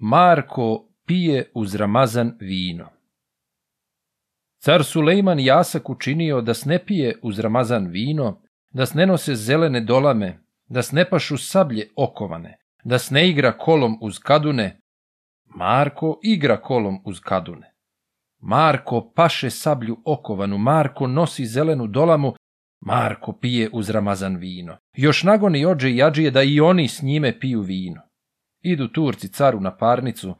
Marko pije uz Ramazan vino. Car Sulejman Jasak učinio da sne pije uz Ramazan vino, da sne nose zelene dolame, da sne pašu sablje okovane, da sne igra kolom uz kadune. Marko igra kolom uz kadune. Marko paše sablju okovanu, Marko nosi zelenu dolamu, Marko pije uz Ramazan vino. Još nagoni ođe i jađije da i oni s njime piju vino. Idu Turci caru na parnicu.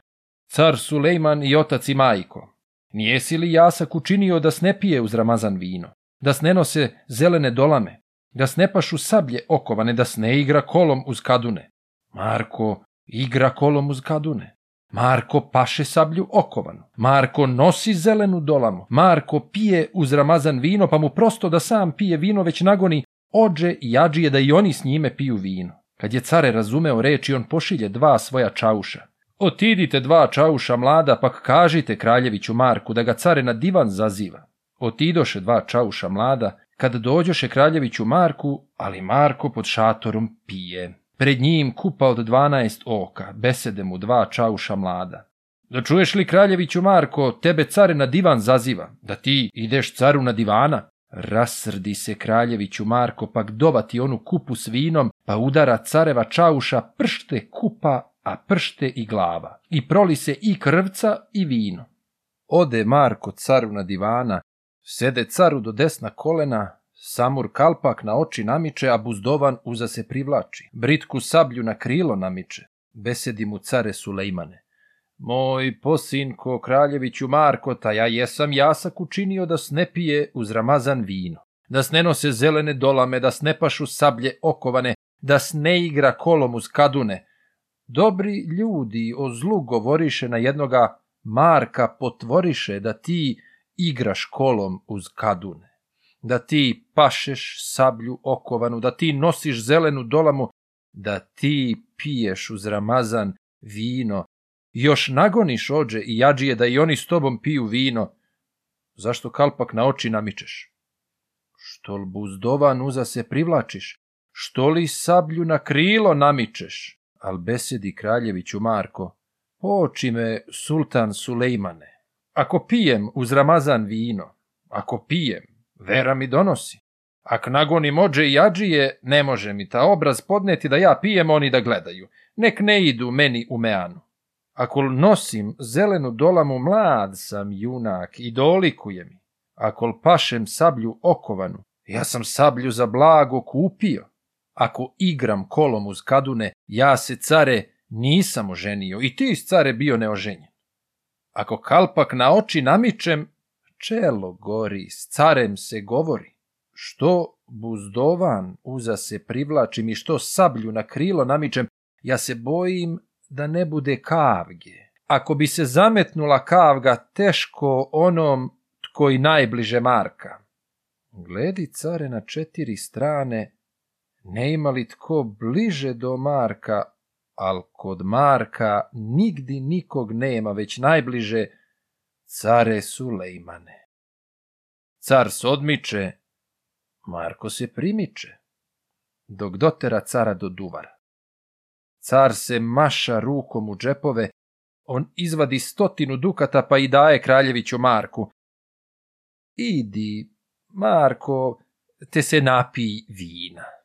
Car Sulejman i otac i majko. Nijesi li jasak učinio da pije uz Ramazan vino? Da s ne nose zelene dolame? Da s ne pašu sablje okovane? Da s ne igra kolom uz kadune? Marko igra kolom uz kadune. Marko paše sablju okovanu. Marko nosi zelenu dolamu. Marko pije uz Ramazan vino, pa mu prosto da sam pije vino već nagoni ođe i jađije da i oni s njime piju vino. Kad je care razumeo reči, on pošilje dva svoja čauša. Otidite dva čauša mlada, pak kažite kraljeviću Marku da ga care na divan zaziva. Otidoše dva čauša mlada, kad dođoše kraljeviću Marku, ali Marko pod šatorom pije. Pred njim kupa od dvanaest oka, besede mu dva čauša mlada. Da čuješ li kraljeviću Marko, tebe care na divan zaziva, da ti ideš caru na divana? Rasrdi se kraljeviću Marko, pak dobati onu kupu s vinom, pa udara careva čauša pršte kupa, a pršte i glava. I proli se i krvca i vino. Ode Marko caru na divana, sede caru do desna kolena, samur kalpak na oči namiče, a buzdovan uza se privlači. Britku sablju na krilo namiče. Besedi mu care Sulejmane. Moj posinko kraljeviću Markota, ja jesam jasak učinio da sne pije uz Ramazan vino, da sne nose zelene dolame, da sne pašu sablje okovane, da sne igra kolom uz kadune. Dobri ljudi o zlu govoriše na jednoga Marka potvoriše da ti igraš kolom uz kadune, da ti pašeš sablju okovanu, da ti nosiš zelenu dolamu, da ti piješ uz Ramazan vino, još nagoniš ođe i jađije da i oni s tobom piju vino, zašto kalpak na oči namičeš? Što li buzdovan uza se privlačiš? Što li sablju na krilo namičeš? Al besedi kraljeviću Marko, poči me sultan Sulejmane. Ako pijem uz Ramazan vino, ako pijem, vera mi donosi. Ak nagoni ođe i jađije, ne može mi ta obraz podneti da ja pijem oni da gledaju. Nek ne idu meni u meanu. Ako nosim zelenu dolamu mlad sam junak i dolikuje mi. Ako pašem sablju okovanu, ja sam sablju za blago kupio. Ako igram kolom uz kadune, ja se care nisam oženio i ti care bio neoženjen. Ako kalpak na oči namičem, čelo gori, s carem se govori. Što buzdovan uza se privlačim i što sablju na krilo namičem, ja se bojim da ne bude kavge. Ako bi se zametnula kavga teško onom koji najbliže Marka. Gledi care na četiri strane, ne imali tko bliže do Marka, al kod Marka nigdi nikog nema, već najbliže care Sulejmane. Car se odmiče, Marko se primiče, dok dotera cara do duvara. Car se maša rukom u džepove, on izvadi stotinu dukata pa i daje kraljeviću Marku. Idi, Marko, te se napij vina.